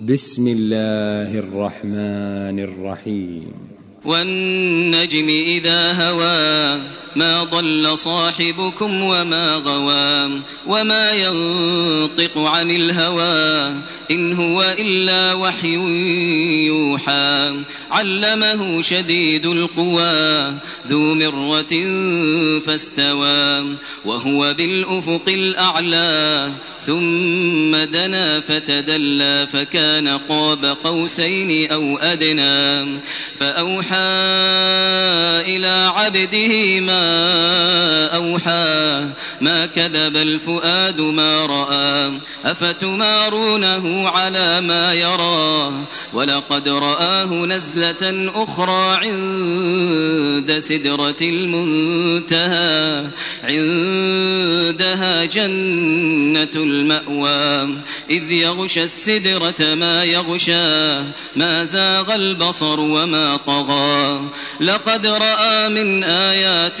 بسم الله الرحمن الرحيم. والنجم إذا هوى ما ضل صاحبكم وما غوى وما ينطق عن الهوى إن هو إلا وحي يوحى علمه شديد القوى ذو مرة فاستوى وهو بالأفق الأعلى ثم دنا فتدلى فكان قاب قوسين أو أدنى فأوحى إلى عبده ما أوحى ما كذب الفؤاد ما رأى أفتمارونه على ما يرى ولقد رآه نزلة أخرى عند سدرة المنتهى عندها جنة المأوى إذ يغشى السدرة ما يغشى ما زاغ البصر وما طغى لقد رأى من آيات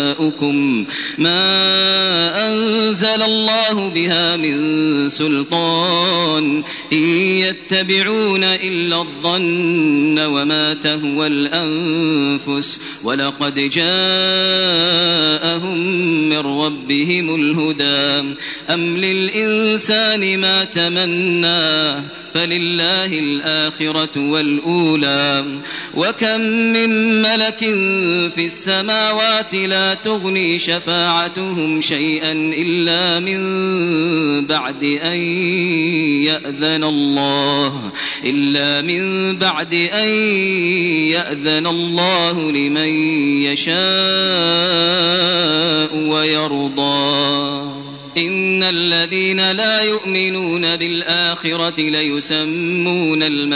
ما أنزل الله بها من سلطان إن يتبعون إلا الظن وما تهوى الأنفس ولقد جاءهم من ربهم الهدى أم للإنسان ما تمنى فلله الآخرة والأولى وكم من ملك في السماوات لا تغني شفاعتهم شيئا إلا من بعد أن يأذن الله إلا من بعد أن يأذن الله لمن يشاء ويرضى. إن الذين لا يؤمنون بالآخرة ليسمون الملائكة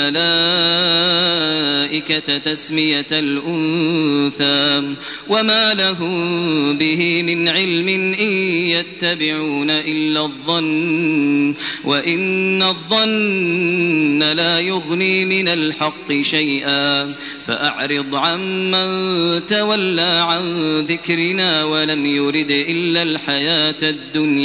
تسمية الأنثى وما لهم به من علم إن يتبعون إلا الظن وإن الظن لا يغني من الحق شيئا فأعرض عمن تولى عن ذكرنا ولم يرد إلا الحياة الدنيا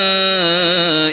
أن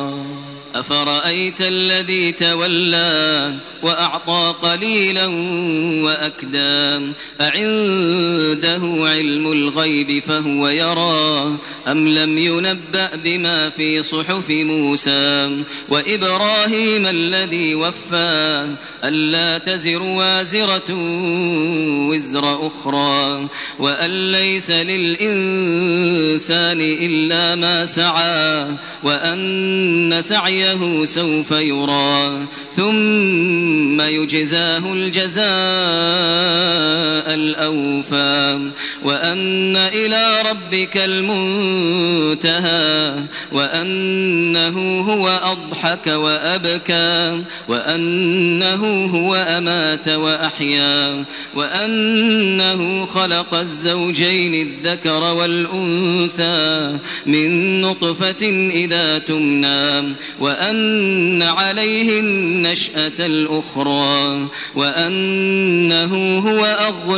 Oh. أفرأيت الذي تولى وأعطى قليلا وأكدى؟ أعنده علم الغيب فهو يرى أم لم ينبأ بما في صحف موسى؟ وإبراهيم الذي وفى ألا تزر وازرة وزر أخرى؟ وأن ليس للإنسان إلا ما سعى؟ وأن سعيه سعيه سوف يرى. ثم يجزاه الجزاء. الأوفى وأن إلى ربك المنتهى وأنه هو أضحك وأبكى وأنه هو أمات وأحيا وأنه خلق الزوجين الذكر والأنثى من نطفة إذا تمنى وأن عليه النشأة الأخرى وأنه هو أغنى